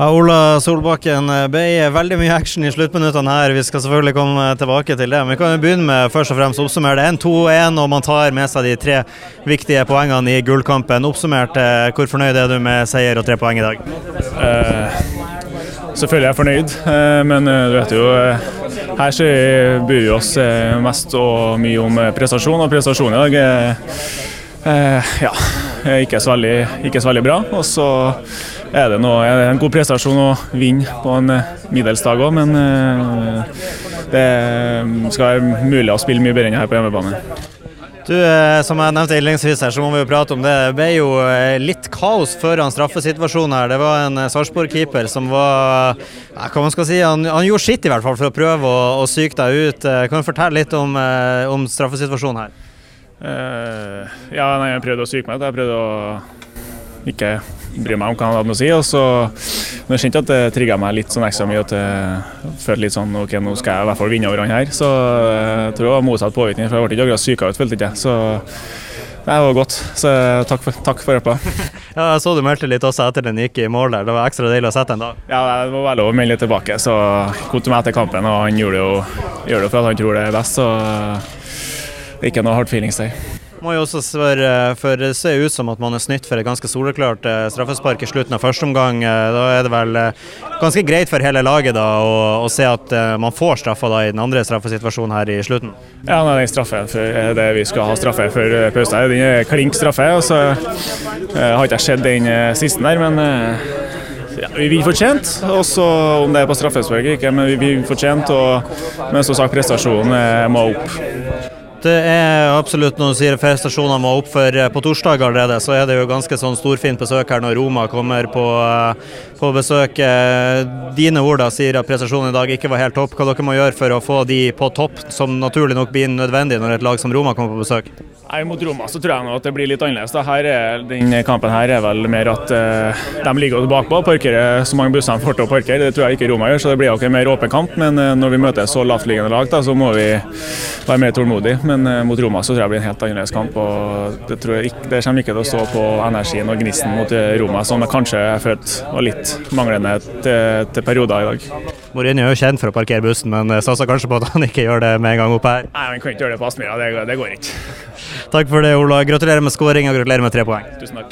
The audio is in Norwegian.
Ja, Ola Solbakken, ble veldig mye action i sluttminuttene her. Vi skal selvfølgelig komme tilbake til det. Men vi kan jo begynne med først og fremst oppsummere det. 1-2-1, og man tar med seg de tre viktige poengene i gullkampen. Oppsummert, eh, hvor fornøyd er du med seier og tre poeng i dag? Eh, selvfølgelig er jeg fornøyd, eh, men eh, du vet jo eh, her så bryr vi oss eh, mest og mye om eh, prestasjon, og prestasjon i dag er eh, ja, ikke så veldig, ikke så veldig bra. Og så er det, noe, er det en god prestasjon å vinne på en middelsdag middels dag òg, men eh, det skal være mulig å spille mye bedre enn her på hjemmebane. Du, eh, Som jeg nevnte innledningsvis her, så må vi jo prate om det. Det ble jo eh, litt kaos før en straffesituasjon her. Det var en eh, Sarpsborg-keeper som var ja, hva man skal si, han, han gjorde sitt i hvert fall for å prøve å, å psyke deg ut. Eh, Kan du fortelle litt om, eh, om straffesituasjonen her? Uh, ja, nei, jeg prøvde å psyke meg ut. Jeg prøvde å ikke bryr meg om hva han hadde med å si. Og så men jeg kjente at det trigga meg litt sånn ekstra mye. At jeg følte litt sånn OK, nå skal jeg i hvert fall vinne over han her. Så eh, jeg tror det var motsatt påvirkning, for jeg ble ikke akkurat psyka ut, følte ikke jeg. Så det var godt. Så takk for, takk for hjelpa. Ja, Jeg så du meldte litt også etter den gikk i mål der. Det var ekstra deilig å sette en da. Ja, det må være lov å melde litt tilbake. Så kom til meg etter kampen, og han gjorde det jo gjør det jo for at han tror det er best. Så er ikke noe hard feelings der. Må jo også spørre, for Det ser ut som at man er snytt for et ganske soleklart eh, straffespark i slutten av første omgang. Eh, Da er det vel eh, ganske greit for hele laget da å, å se at man får straffa i den andre straffesituasjonen her i slutten. Ja, nei, den straffe for det vi skal ha straffe for pause. her. Den er klink straffe. og har ikke jeg sett den siste der, men ja, vi vinner fortjent. Også om det er på straffespark eller ikke, men vi vinner fortjent. Og, men som sagt, prestasjonen må opp. Det er absolutt når du sier prestasjonene må opp, for på torsdag allerede så er det jo ganske sånn storfint besøk her når Roma kommer på, eh, på besøk. Eh, Dine ord da sier at prestasjonen i dag ikke var helt topp. Hva dere må gjøre for å få de på topp, som naturlig nok blir nødvendig når et lag som Roma kommer på besøk? Nei, Mot Roma så tror jeg nå at det blir litt annerledes. Da. Er, denne kampen her er vel mer at uh, de ligger bakpå og parkerer så mange busser de får til å parkere. Det tror jeg ikke Roma gjør, så det blir nok en mer åpen kamp. Men uh, når vi møter så lavtliggende lag, da, så må vi være mer tålmodige. Men uh, mot Roma så tror jeg det blir en helt annerledes kamp. og Det, tror jeg ikke, det kommer ikke til å stå på energien og gnisten mot Roma, som jeg kanskje jeg følte var litt manglende til, til perioder i dag. Mourinho er jo kjent for å parkere bussen, men eh, satser kanskje på at han ikke gjør det med en gang opp her. Nei, Han kan ikke gjøre det på Aspmyra, det, det går ikke. Takk for det, Ola. Gratulerer med skåring og gratulerer med tre poeng. Tusen takk.